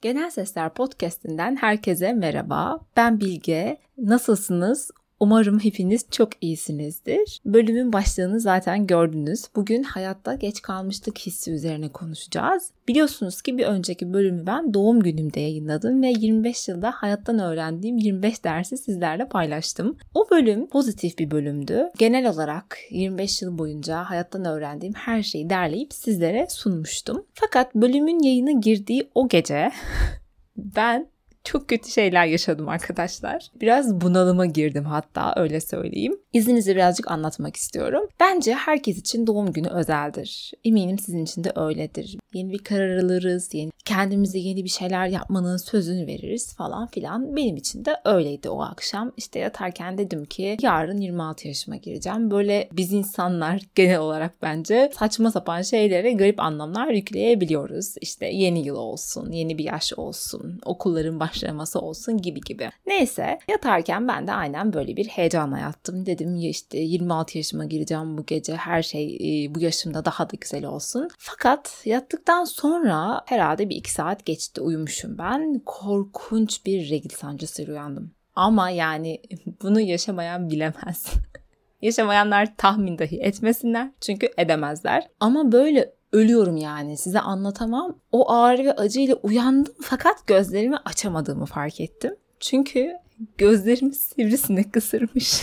Genel Sesler Podcast'inden herkese merhaba. Ben Bilge. Nasılsınız? Umarım hepiniz çok iyisinizdir. Bölümün başlığını zaten gördünüz. Bugün hayatta geç kalmışlık hissi üzerine konuşacağız. Biliyorsunuz ki bir önceki bölümü ben doğum günümde yayınladım ve 25 yılda hayattan öğrendiğim 25 dersi sizlerle paylaştım. O bölüm pozitif bir bölümdü. Genel olarak 25 yıl boyunca hayattan öğrendiğim her şeyi derleyip sizlere sunmuştum. Fakat bölümün yayına girdiği o gece ben çok kötü şeyler yaşadım arkadaşlar. Biraz bunalıma girdim hatta öyle söyleyeyim. İzninizle birazcık anlatmak istiyorum. Bence herkes için doğum günü özeldir. Eminim sizin için de öyledir. Yeni bir karar alırız, yeni, kendimize yeni bir şeyler yapmanın sözünü veririz falan filan. Benim için de öyleydi o akşam. İşte yatarken dedim ki yarın 26 yaşıma gireceğim. Böyle biz insanlar genel olarak bence saçma sapan şeylere garip anlamlar yükleyebiliyoruz. İşte yeni yıl olsun, yeni bir yaş olsun, okulların başlaması olsun gibi gibi. Neyse yatarken ben de aynen böyle bir heyecanla yattım. Dedim ya işte 26 yaşıma gireceğim bu gece her şey e, bu yaşımda daha da güzel olsun. Fakat yattıktan sonra herhalde bir iki saat geçti uyumuşum ben. Korkunç bir regl sancısıyla uyandım. Ama yani bunu yaşamayan bilemez. Yaşamayanlar tahmin dahi etmesinler çünkü edemezler. Ama böyle ölüyorum yani size anlatamam. O ağrı ve acıyla uyandım fakat gözlerimi açamadığımı fark ettim. Çünkü gözlerim sivrisinek ısırmış.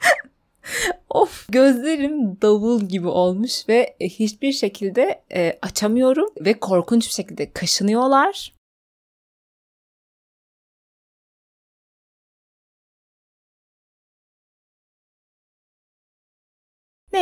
of gözlerim davul gibi olmuş ve hiçbir şekilde e, açamıyorum ve korkunç bir şekilde kaşınıyorlar.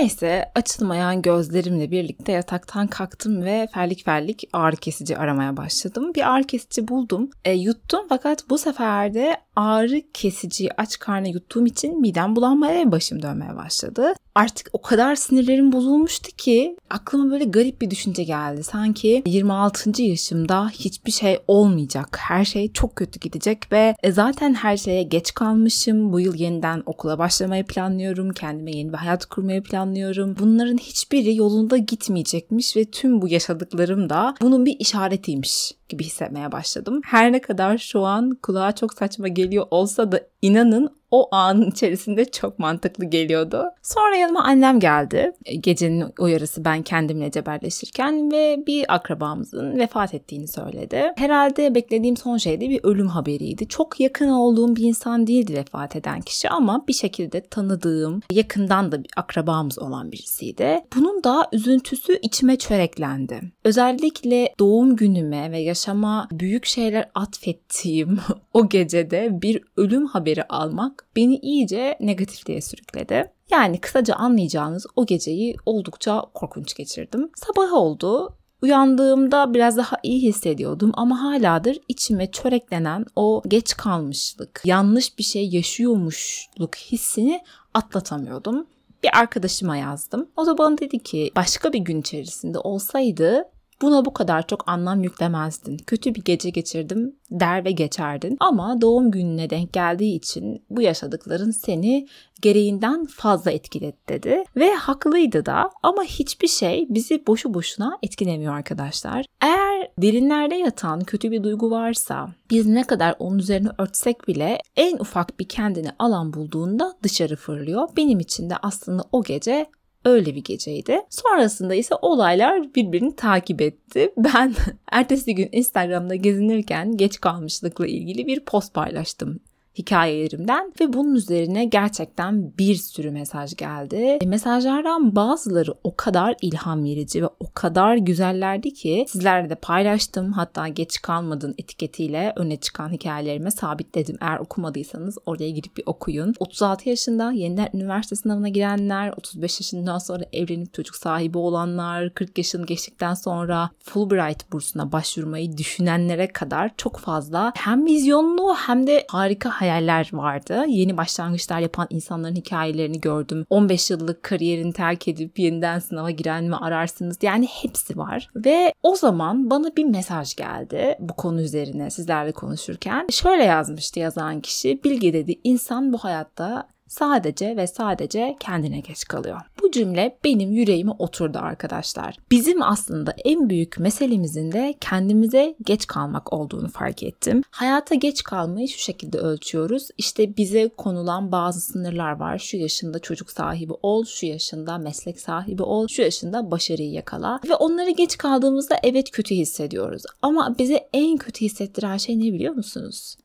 Neyse açılmayan gözlerimle birlikte yataktan kalktım ve ferlik ferlik ağrı kesici aramaya başladım. Bir ağrı kesici buldum. E, yuttum fakat bu sefer de ağrı kesiciyi aç karnına yuttuğum için midem bulanmaya ve başım dönmeye başladı. Artık o kadar sinirlerim bozulmuştu ki aklıma böyle garip bir düşünce geldi. Sanki 26. yaşımda hiçbir şey olmayacak. Her şey çok kötü gidecek ve e, zaten her şeye geç kalmışım. Bu yıl yeniden okula başlamayı planlıyorum. Kendime yeni bir hayat kurmayı planlıyorum. Bunların hiçbiri yolunda gitmeyecekmiş ve tüm bu yaşadıklarım da bunun bir işaretiymiş gibi hissetmeye başladım. Her ne kadar şu an kulağa çok saçma geliyor olsa da inanın o anın içerisinde çok mantıklı geliyordu. Sonra yanıma annem geldi. E, gecenin uyarısı ben kendimle cebelleşirken ve bir akrabamızın vefat ettiğini söyledi. Herhalde beklediğim son şey de bir ölüm haberiydi. Çok yakın olduğum bir insan değildi vefat eden kişi ama bir şekilde tanıdığım, yakından da bir akrabamız olan birisiydi. Bunun da üzüntüsü içime çöreklendi. Özellikle doğum günüme ve yaşama büyük şeyler atfettiğim o gecede bir ölüm haberi almak beni iyice negatifliğe sürükledi. Yani kısaca anlayacağınız o geceyi oldukça korkunç geçirdim. Sabah oldu. Uyandığımda biraz daha iyi hissediyordum ama haladır içime çöreklenen o geç kalmışlık, yanlış bir şey yaşıyormuşluk hissini atlatamıyordum. Bir arkadaşıma yazdım. O da bana dedi ki başka bir gün içerisinde olsaydı Buna bu kadar çok anlam yüklemezdin. Kötü bir gece geçirdim der ve geçerdin. Ama doğum gününe denk geldiği için bu yaşadıkların seni gereğinden fazla etkiledi dedi. Ve haklıydı da ama hiçbir şey bizi boşu boşuna etkilemiyor arkadaşlar. Eğer derinlerde yatan kötü bir duygu varsa biz ne kadar onun üzerine örtsek bile en ufak bir kendini alan bulduğunda dışarı fırlıyor. Benim için de aslında o gece Öyle bir geceydi. Sonrasında ise olaylar birbirini takip etti. Ben ertesi gün Instagram'da gezinirken geç kalmışlıkla ilgili bir post paylaştım hikayelerimden ve bunun üzerine gerçekten bir sürü mesaj geldi. E, mesajlardan bazıları o kadar ilham verici ve o kadar güzellerdi ki sizlerle de paylaştım. Hatta geç kalmadın etiketiyle öne çıkan hikayelerime sabitledim. Eğer okumadıysanız oraya girip bir okuyun. 36 yaşında yeniden üniversite sınavına girenler, 35 yaşından sonra evlenip çocuk sahibi olanlar, 40 yaşını geçtikten sonra Fulbright bursuna başvurmayı düşünenlere kadar çok fazla hem vizyonlu hem de harika hayaller vardı. Yeni başlangıçlar yapan insanların hikayelerini gördüm. 15 yıllık kariyerini terk edip yeniden sınava giren mi ararsınız? Yani hepsi var. Ve o zaman bana bir mesaj geldi bu konu üzerine sizlerle konuşurken. Şöyle yazmıştı yazan kişi. Bilge dedi insan bu hayatta sadece ve sadece kendine geç kalıyor. Bu cümle benim yüreğime oturdu arkadaşlar. Bizim aslında en büyük meselemizin de kendimize geç kalmak olduğunu fark ettim. Hayata geç kalmayı şu şekilde ölçüyoruz. İşte bize konulan bazı sınırlar var. Şu yaşında çocuk sahibi ol, şu yaşında meslek sahibi ol, şu yaşında başarıyı yakala. Ve onları geç kaldığımızda evet kötü hissediyoruz. Ama bize en kötü hissettiren şey ne biliyor musunuz?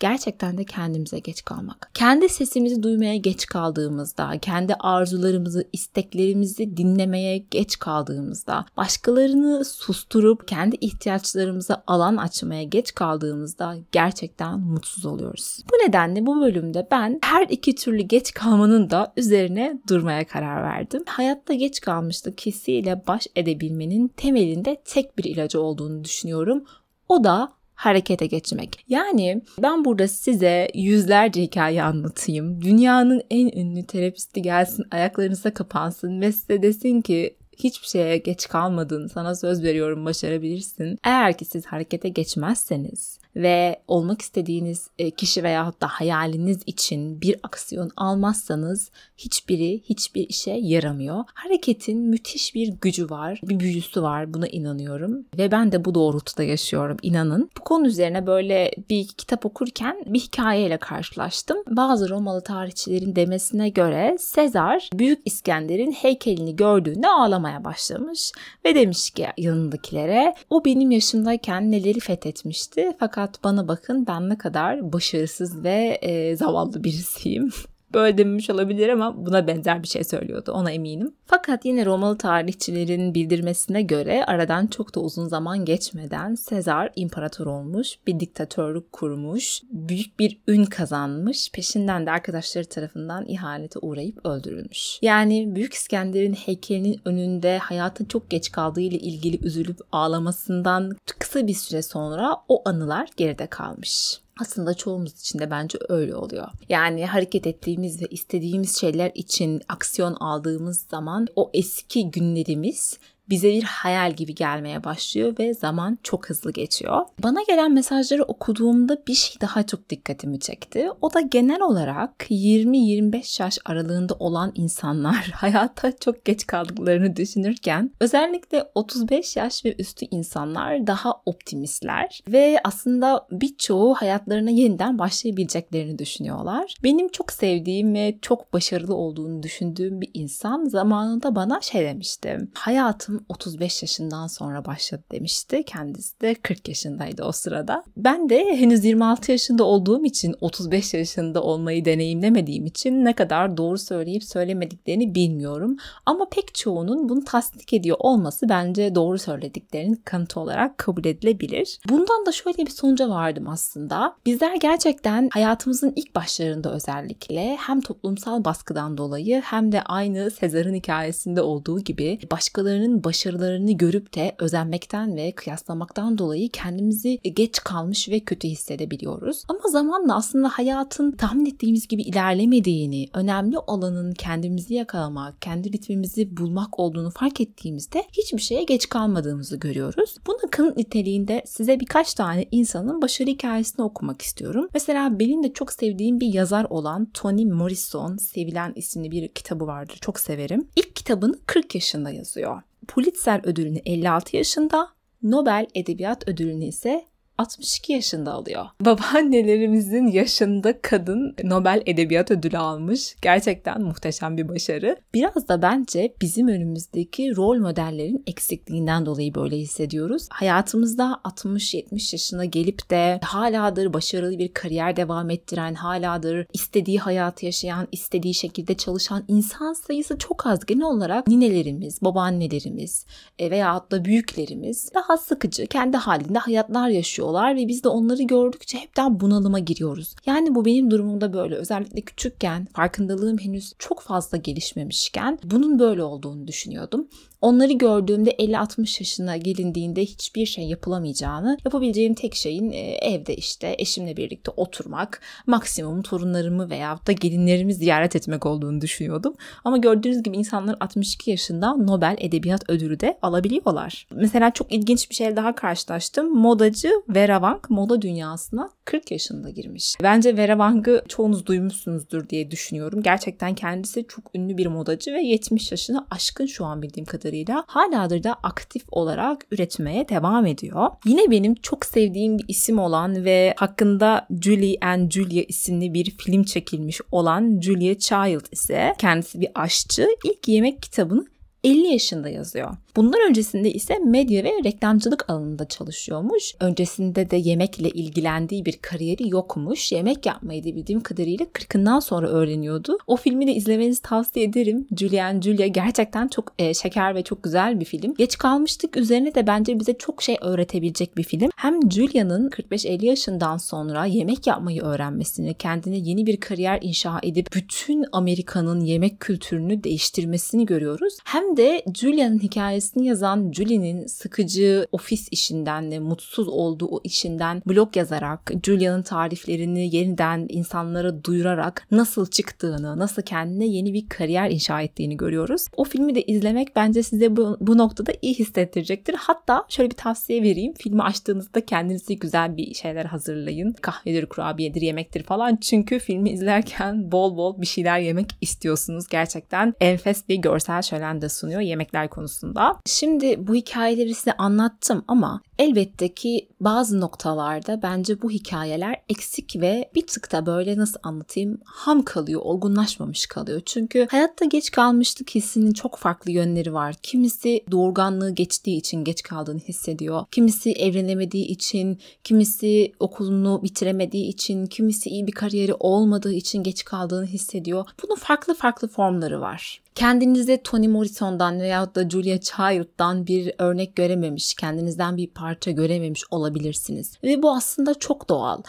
Gerçekten de kendimize geç kalmak. Kendi sesimizi duymaya geç kaldığımızda, kendi arzularımızı, isteklerimizi dinlemeye geç kaldığımızda, başkalarını susturup kendi ihtiyaçlarımıza alan açmaya geç kaldığımızda gerçekten mutsuz oluyoruz. Bu nedenle bu bölümde ben her iki türlü geç kalmanın da üzerine durmaya karar verdim. Hayatta geç kalmışlık hissiyle baş edebilmenin temelinde tek bir ilacı olduğunu düşünüyorum. O da harekete geçmek. Yani ben burada size yüzlerce hikaye anlatayım. Dünyanın en ünlü terapisti gelsin ayaklarınıza kapansın ve size desin ki hiçbir şeye geç kalmadın sana söz veriyorum başarabilirsin. Eğer ki siz harekete geçmezseniz ve olmak istediğiniz e, kişi veya da hayaliniz için bir aksiyon almazsanız hiçbiri hiçbir işe yaramıyor. Hareketin müthiş bir gücü var, bir büyüsü var buna inanıyorum ve ben de bu doğrultuda yaşıyorum inanın. Bu konu üzerine böyle bir kitap okurken bir hikayeyle karşılaştım. Bazı Romalı tarihçilerin demesine göre Sezar Büyük İskender'in heykelini gördüğünde ağlamaya başlamış ve demiş ki yanındakilere o benim yaşımdayken neleri fethetmişti fakat fakat bana bakın ben ne kadar başarısız ve e, zavallı birisiyim. Böyle dememiş olabilir ama buna benzer bir şey söylüyordu ona eminim. Fakat yine Romalı tarihçilerin bildirmesine göre aradan çok da uzun zaman geçmeden Sezar imparator olmuş, bir diktatörlük kurmuş, büyük bir ün kazanmış, peşinden de arkadaşları tarafından ihanete uğrayıp öldürülmüş. Yani Büyük İskender'in heykelinin önünde hayatın çok geç kaldığı ile ilgili üzülüp ağlamasından kısa bir süre sonra o anılar geride kalmış. Aslında çoğumuz için de bence öyle oluyor. Yani hareket ettiğimiz ve istediğimiz şeyler için aksiyon aldığımız zaman o eski günlerimiz bize bir hayal gibi gelmeye başlıyor ve zaman çok hızlı geçiyor. Bana gelen mesajları okuduğumda bir şey daha çok dikkatimi çekti. O da genel olarak 20-25 yaş aralığında olan insanlar hayata çok geç kaldıklarını düşünürken özellikle 35 yaş ve üstü insanlar daha optimistler ve aslında birçoğu hayatlarına yeniden başlayabileceklerini düşünüyorlar. Benim çok sevdiğim ve çok başarılı olduğunu düşündüğüm bir insan zamanında bana şey demişti. Hayatım hayatım 35 yaşından sonra başladı demişti. Kendisi de 40 yaşındaydı o sırada. Ben de henüz 26 yaşında olduğum için 35 yaşında olmayı deneyimlemediğim için ne kadar doğru söyleyip söylemediklerini bilmiyorum. Ama pek çoğunun bunu tasdik ediyor olması bence doğru söylediklerinin kanıtı olarak kabul edilebilir. Bundan da şöyle bir sonuca vardım aslında. Bizler gerçekten hayatımızın ilk başlarında özellikle hem toplumsal baskıdan dolayı hem de aynı Sezar'ın hikayesinde olduğu gibi başkalarının başarılarını görüp de özenmekten ve kıyaslamaktan dolayı kendimizi geç kalmış ve kötü hissedebiliyoruz. Ama zamanla aslında hayatın tahmin ettiğimiz gibi ilerlemediğini, önemli olanın kendimizi yakalamak, kendi ritmimizi bulmak olduğunu fark ettiğimizde hiçbir şeye geç kalmadığımızı görüyoruz. Buna kanıt niteliğinde size birkaç tane insanın başarı hikayesini okumak istiyorum. Mesela benim de çok sevdiğim bir yazar olan Toni Morrison, Sevilen isimli bir kitabı vardır. Çok severim. İlk kitabını 40 yaşında yazıyor. Pulitzer ödülünü 56 yaşında, Nobel Edebiyat Ödülünü ise 62 yaşında alıyor. Babaannelerimizin yaşında kadın Nobel Edebiyat Ödülü almış. Gerçekten muhteşem bir başarı. Biraz da bence bizim önümüzdeki rol modellerin eksikliğinden dolayı böyle hissediyoruz. Hayatımızda 60-70 yaşına gelip de haladır başarılı bir kariyer devam ettiren, haladır istediği hayatı yaşayan, istediği şekilde çalışan insan sayısı çok az. Genel olarak ninelerimiz, babaannelerimiz e, veya da büyüklerimiz daha sıkıcı, kendi halinde hayatlar yaşıyor yaşıyorlar ve biz de onları gördükçe hepten bunalıma giriyoruz. Yani bu benim durumumda böyle. Özellikle küçükken farkındalığım henüz çok fazla gelişmemişken bunun böyle olduğunu düşünüyordum. Onları gördüğümde 50-60 yaşına gelindiğinde hiçbir şey yapılamayacağını, yapabileceğim tek şeyin e, evde işte eşimle birlikte oturmak, maksimum torunlarımı veya da gelinlerimi ziyaret etmek olduğunu düşünüyordum. Ama gördüğünüz gibi insanlar 62 yaşında Nobel Edebiyat Ödülü de alabiliyorlar. Mesela çok ilginç bir şey daha karşılaştım. Modacı Vera Wang moda dünyasına 40 yaşında girmiş. Bence Vera Wang'ı çoğunuz duymuşsunuzdur diye düşünüyorum. Gerçekten kendisi çok ünlü bir modacı ve 70 yaşını aşkın şu an bildiğim kadarıyla haladır da aktif olarak üretmeye devam ediyor. Yine benim çok sevdiğim bir isim olan ve hakkında Julie and Julia isimli bir film çekilmiş olan Julia Child ise kendisi bir aşçı. İlk yemek kitabını 50 yaşında yazıyor. Bundan öncesinde ise medya ve reklamcılık alanında çalışıyormuş. Öncesinde de yemekle ilgilendiği bir kariyeri yokmuş. Yemek yapmayı da bildiğim kadarıyla 40'ından sonra öğreniyordu. O filmi de izlemenizi tavsiye ederim. Julian Julia gerçekten çok e, şeker ve çok güzel bir film. Geç kalmıştık üzerine de bence bize çok şey öğretebilecek bir film. Hem Julia'nın 45-50 yaşından sonra yemek yapmayı öğrenmesini, kendine yeni bir kariyer inşa edip bütün Amerika'nın yemek kültürünü değiştirmesini görüyoruz. Hem de Julia'nın hikayesi hikayesini yazan Julie'nin sıkıcı ofis işinden ve mutsuz olduğu o işinden blog yazarak Julia'nın tariflerini yeniden insanlara duyurarak nasıl çıktığını, nasıl kendine yeni bir kariyer inşa ettiğini görüyoruz. O filmi de izlemek bence size bu, bu noktada iyi hissettirecektir. Hatta şöyle bir tavsiye vereyim. Filmi açtığınızda kendinize güzel bir şeyler hazırlayın. Kahvedir, kurabiyedir, yemektir falan. Çünkü filmi izlerken bol bol bir şeyler yemek istiyorsunuz. Gerçekten enfes bir görsel şölen de sunuyor yemekler konusunda. Şimdi bu hikayeleri size anlattım ama elbette ki bazı noktalarda bence bu hikayeler eksik ve bir tık da böyle nasıl anlatayım ham kalıyor, olgunlaşmamış kalıyor. Çünkü hayatta geç kalmışlık hissinin çok farklı yönleri var. Kimisi doğurganlığı geçtiği için geç kaldığını hissediyor. Kimisi evlenemediği için, kimisi okulunu bitiremediği için, kimisi iyi bir kariyeri olmadığı için geç kaldığını hissediyor. Bunun farklı farklı formları var kendinize Toni Morrison'dan veya da Julia Child'dan bir örnek görememiş, kendinizden bir parça görememiş olabilirsiniz. Ve bu aslında çok doğal.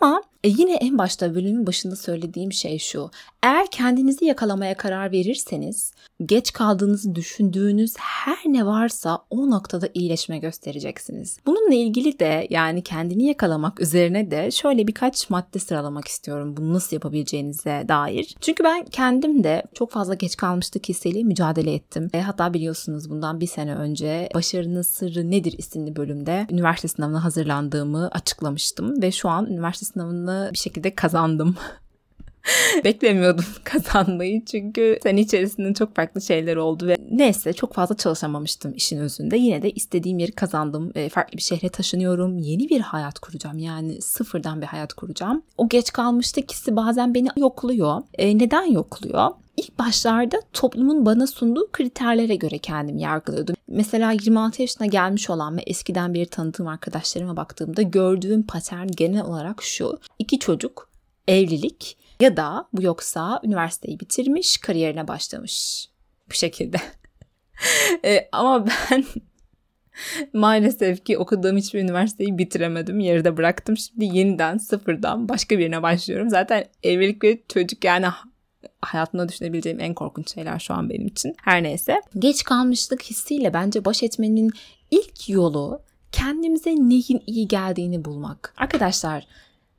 Ama e yine en başta bölümün başında söylediğim şey şu. Eğer kendinizi yakalamaya karar verirseniz geç kaldığınızı düşündüğünüz her ne varsa o noktada iyileşme göstereceksiniz. Bununla ilgili de yani kendini yakalamak üzerine de şöyle birkaç madde sıralamak istiyorum bunu nasıl yapabileceğinize dair. Çünkü ben kendim de çok fazla geç kalmışlık hissiyle mücadele ettim. E, hatta biliyorsunuz bundan bir sene önce Başarının Sırrı Nedir isimli bölümde üniversite sınavına hazırlandığımı açıklamıştım ve şu an üniversite sınavını bir şekilde kazandım. Beklemiyordum kazanmayı çünkü sen içerisinde çok farklı şeyler oldu ve neyse çok fazla çalışamamıştım işin özünde. Yine de istediğim yeri kazandım. E, farklı bir şehre taşınıyorum. Yeni bir hayat kuracağım. Yani sıfırdan bir hayat kuracağım. O geç kalmıştı kisi bazen beni yokluyor. E, neden yokluyor? İlk başlarda toplumun bana sunduğu kriterlere göre kendim yargılıyordum. Mesela 26 yaşına gelmiş olan ve eskiden beri tanıdığım arkadaşlarıma baktığımda gördüğüm patern genel olarak şu. İki çocuk, evlilik ya da bu yoksa üniversiteyi bitirmiş, kariyerine başlamış. Bu şekilde. e, ama ben maalesef ki okuduğum hiçbir üniversiteyi bitiremedim. Yarıda bıraktım. Şimdi yeniden sıfırdan başka birine başlıyorum. Zaten evlilik ve çocuk yani hayatımda düşünebileceğim en korkunç şeyler şu an benim için. Her neyse. Geç kalmışlık hissiyle bence baş etmenin ilk yolu kendimize neyin iyi geldiğini bulmak. Arkadaşlar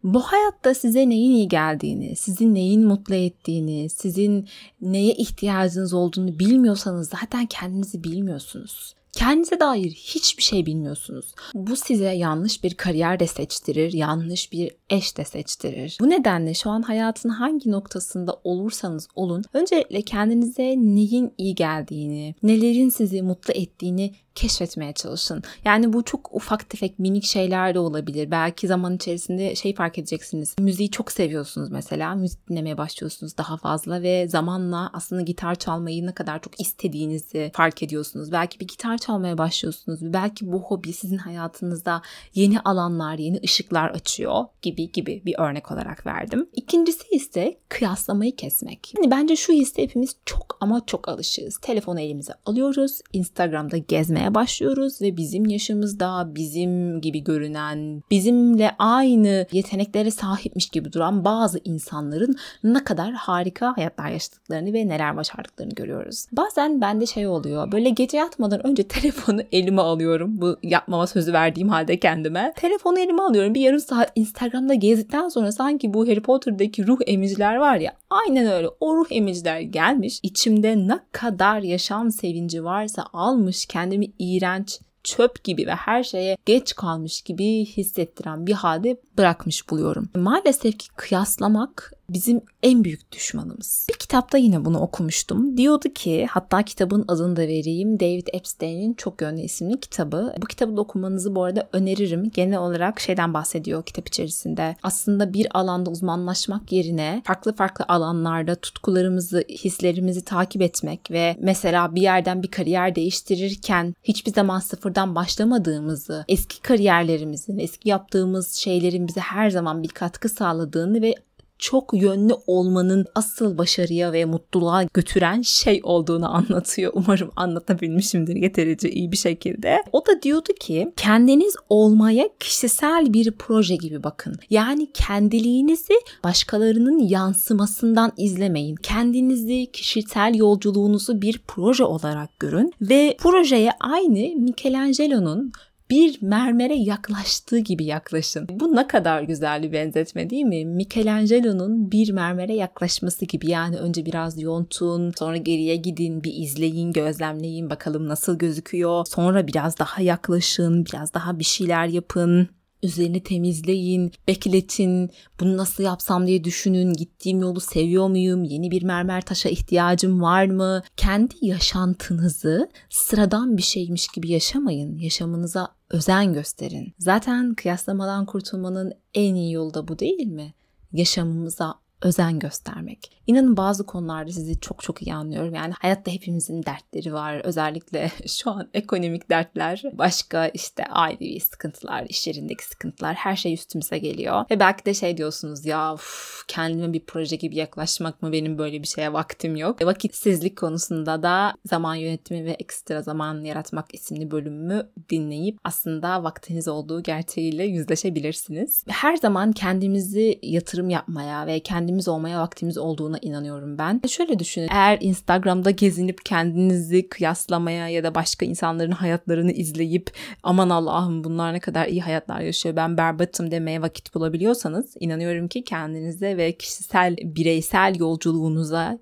bu hayatta size neyin iyi geldiğini, sizin neyin mutlu ettiğini, sizin neye ihtiyacınız olduğunu bilmiyorsanız zaten kendinizi bilmiyorsunuz. Kendinize dair hiçbir şey bilmiyorsunuz. Bu size yanlış bir kariyer de seçtirir, yanlış bir eş de seçtirir. Bu nedenle şu an hayatın hangi noktasında olursanız olun, öncelikle kendinize neyin iyi geldiğini, nelerin sizi mutlu ettiğini keşfetmeye çalışın. Yani bu çok ufak tefek minik şeyler de olabilir. Belki zaman içerisinde şey fark edeceksiniz. Müziği çok seviyorsunuz mesela. Müzik dinlemeye başlıyorsunuz daha fazla ve zamanla aslında gitar çalmayı ne kadar çok istediğinizi fark ediyorsunuz. Belki bir gitar çalmaya başlıyorsunuz. Belki bu hobi sizin hayatınızda yeni alanlar, yeni ışıklar açıyor gibi gibi bir örnek olarak verdim. İkincisi ise kıyaslamayı kesmek. Yani bence şu hisse hepimiz çok ama çok alışığız. Telefonu elimize alıyoruz. Instagram'da gezmeye başlıyoruz ve bizim yaşımızda bizim gibi görünen, bizimle aynı yeteneklere sahipmiş gibi duran bazı insanların ne kadar harika hayatlar yaşadıklarını ve neler başardıklarını görüyoruz. Bazen bende şey oluyor. Böyle gece yatmadan önce telefonu elime alıyorum. Bu yapmama sözü verdiğim halde kendime. Telefonu elime alıyorum. Bir yarım saat Instagram'da gezdikten sonra sanki bu Harry Potter'daki ruh emiciler var ya. Aynen öyle. O ruh emiciler gelmiş. İçimde ne kadar yaşam sevinci varsa almış kendimi iğrenç, çöp gibi ve her şeye geç kalmış gibi hissettiren bir halde bırakmış buluyorum. Maalesef ki kıyaslamak bizim en büyük düşmanımız. Bir kitapta yine bunu okumuştum. Diyordu ki hatta kitabın adını da vereyim. David Epstein'in Çok Yönlü isimli kitabı. Bu kitabı da okumanızı bu arada öneririm. Genel olarak şeyden bahsediyor kitap içerisinde. Aslında bir alanda uzmanlaşmak yerine farklı farklı alanlarda tutkularımızı, hislerimizi takip etmek ve mesela bir yerden bir kariyer değiştirirken hiçbir zaman sıfırdan başlamadığımızı, eski kariyerlerimizin, eski yaptığımız şeylerin bize her zaman bir katkı sağladığını ve çok yönlü olmanın asıl başarıya ve mutluluğa götüren şey olduğunu anlatıyor. Umarım anlatabilmişimdir yeterince iyi bir şekilde. O da diyordu ki kendiniz olmaya kişisel bir proje gibi bakın. Yani kendiliğinizi başkalarının yansımasından izlemeyin. Kendinizi, kişisel yolculuğunuzu bir proje olarak görün ve projeye aynı Michelangelo'nun bir mermere yaklaştığı gibi yaklaşın. Bu ne kadar güzel bir benzetme değil mi? Michelangelo'nun bir mermere yaklaşması gibi yani önce biraz yontun, sonra geriye gidin, bir izleyin, gözlemleyin bakalım nasıl gözüküyor. Sonra biraz daha yaklaşın, biraz daha bir şeyler yapın üzerini temizleyin, bekletin, bunu nasıl yapsam diye düşünün, gittiğim yolu seviyor muyum, yeni bir mermer taşa ihtiyacım var mı? Kendi yaşantınızı sıradan bir şeymiş gibi yaşamayın, yaşamınıza özen gösterin. Zaten kıyaslamadan kurtulmanın en iyi yolu da bu değil mi? Yaşamımıza özen göstermek. İnanın bazı konularda sizi çok çok iyi anlıyorum. Yani hayatta hepimizin dertleri var. Özellikle şu an ekonomik dertler, başka işte ailevi sıkıntılar, iş yerindeki sıkıntılar her şey üstümüze geliyor. Ve belki de şey diyorsunuz ya uf, kendime bir proje gibi yaklaşmak mı benim böyle bir şeye vaktim yok. E, vakitsizlik konusunda da zaman yönetimi ve ekstra zaman yaratmak isimli bölümümü dinleyip aslında vaktiniz olduğu gerçeğiyle yüzleşebilirsiniz. Her zaman kendimizi yatırım yapmaya ve kendimiz olmaya vaktimiz olduğuna inanıyorum ben. Şöyle düşünün. Eğer Instagram'da gezinip kendinizi kıyaslamaya ya da başka insanların hayatlarını izleyip aman Allah'ım bunlar ne kadar iyi hayatlar yaşıyor ben berbatım demeye vakit bulabiliyorsanız inanıyorum ki kendinize ve kişisel bireysel yolculuğunuza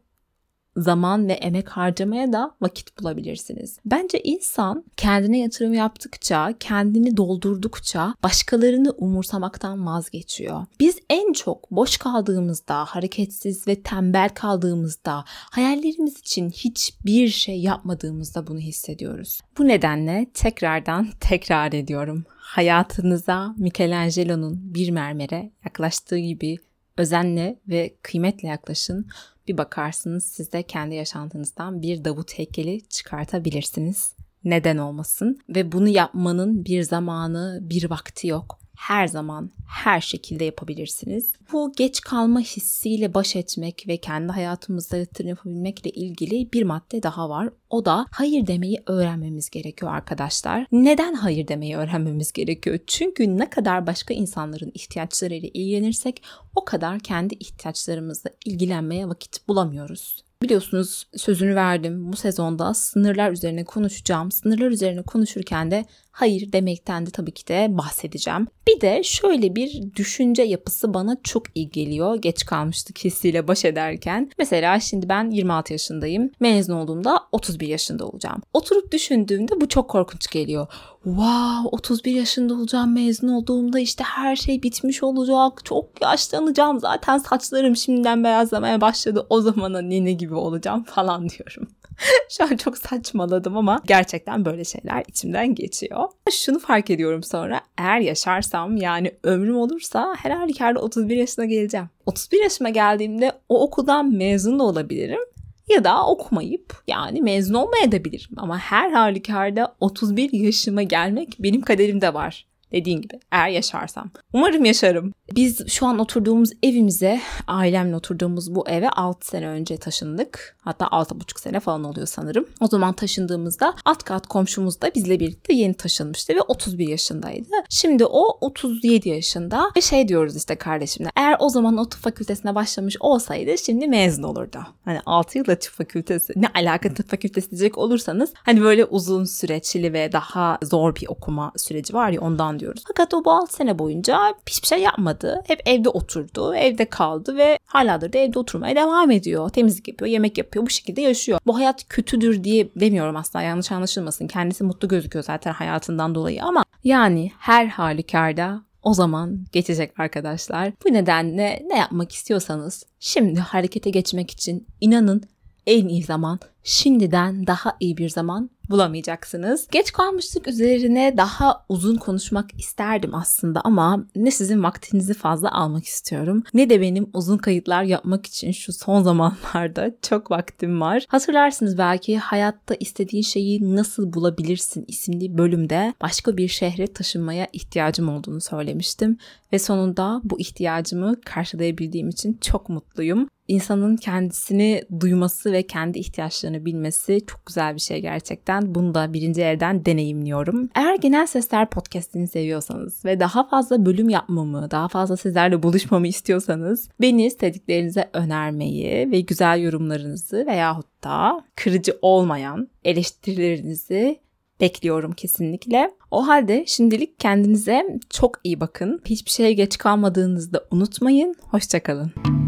zaman ve emek harcamaya da vakit bulabilirsiniz. Bence insan kendine yatırım yaptıkça, kendini doldurdukça başkalarını umursamaktan vazgeçiyor. Biz en çok boş kaldığımızda, hareketsiz ve tembel kaldığımızda, hayallerimiz için hiçbir şey yapmadığımızda bunu hissediyoruz. Bu nedenle tekrardan tekrar ediyorum. Hayatınıza Michelangelo'nun bir mermere yaklaştığı gibi özenle ve kıymetle yaklaşın. Bir bakarsınız siz de kendi yaşantınızdan bir Davut heykeli çıkartabilirsiniz. Neden olmasın? Ve bunu yapmanın bir zamanı, bir vakti yok her zaman her şekilde yapabilirsiniz. Bu geç kalma hissiyle baş etmek ve kendi hayatımızda yatırım yapabilmekle ilgili bir madde daha var. O da hayır demeyi öğrenmemiz gerekiyor arkadaşlar. Neden hayır demeyi öğrenmemiz gerekiyor? Çünkü ne kadar başka insanların ihtiyaçlarıyla ilgilenirsek o kadar kendi ihtiyaçlarımızla ilgilenmeye vakit bulamıyoruz. Biliyorsunuz sözünü verdim. Bu sezonda sınırlar üzerine konuşacağım. Sınırlar üzerine konuşurken de hayır demekten de tabii ki de bahsedeceğim. Bir de şöyle bir düşünce yapısı bana çok iyi geliyor. Geç kalmıştık hissiyle baş ederken. Mesela şimdi ben 26 yaşındayım. Mezun olduğumda 31 yaşında olacağım. Oturup düşündüğümde bu çok korkunç geliyor. Wow 31 yaşında olacağım mezun olduğumda işte her şey bitmiş olacak. Çok yaşlanacağım zaten saçlarım şimdiden beyazlamaya başladı. O zamana nene gibi olacağım falan diyorum. Şu an çok saçmaladım ama gerçekten böyle şeyler içimden geçiyor. Şunu fark ediyorum sonra eğer yaşarsam yani ömrüm olursa her halükarda 31 yaşına geleceğim. 31 yaşıma geldiğimde o okuldan mezun da olabilirim ya da okumayıp yani mezun olmayabilirim. Ama her halükarda 31 yaşıma gelmek benim kaderimde var. Dediğin gibi eğer yaşarsam. Umarım yaşarım. Biz şu an oturduğumuz evimize, ailemle oturduğumuz bu eve 6 sene önce taşındık. Hatta 6,5 sene falan oluyor sanırım. O zaman taşındığımızda alt kat komşumuz da bizle birlikte yeni taşınmıştı ve 31 yaşındaydı. Şimdi o 37 yaşında ve şey diyoruz işte kardeşimle. Eğer o zaman o tıp fakültesine başlamış olsaydı şimdi mezun olurdu. Hani 6 yılda tıp fakültesi ne alaka tıp fakültesi diyecek olursanız hani böyle uzun süreçli ve daha zor bir okuma süreci var ya ondan diyoruz. Fakat o bu 6 sene boyunca hiçbir şey yapmadı. Hep evde oturdu, evde kaldı ve hala da evde oturmaya devam ediyor. Temizlik yapıyor, yemek yapıyor, bu şekilde yaşıyor. Bu hayat kötüdür diye demiyorum aslında yanlış anlaşılmasın. Kendisi mutlu gözüküyor zaten hayatından dolayı ama yani her halükarda o zaman geçecek arkadaşlar. Bu nedenle ne yapmak istiyorsanız şimdi harekete geçmek için inanın en iyi zaman şimdiden daha iyi bir zaman bulamayacaksınız. Geç kalmışlık üzerine daha uzun konuşmak isterdim aslında ama ne sizin vaktinizi fazla almak istiyorum ne de benim uzun kayıtlar yapmak için şu son zamanlarda çok vaktim var. Hatırlarsınız belki hayatta istediğin şeyi nasıl bulabilirsin isimli bölümde başka bir şehre taşınmaya ihtiyacım olduğunu söylemiştim ve sonunda bu ihtiyacımı karşılayabildiğim için çok mutluyum. İnsanın kendisini duyması ve kendi ihtiyaçlarını bilmesi çok güzel bir şey gerçekten. Bunu da birinci elden deneyimliyorum. Eğer Genel Sesler podcastini seviyorsanız ve daha fazla bölüm yapmamı, daha fazla sizlerle buluşmamı istiyorsanız beni sevdiklerinize önermeyi ve güzel yorumlarınızı veyahut da kırıcı olmayan eleştirilerinizi bekliyorum kesinlikle. O halde şimdilik kendinize çok iyi bakın. Hiçbir şeye geç kalmadığınızda unutmayın. Hoşçakalın.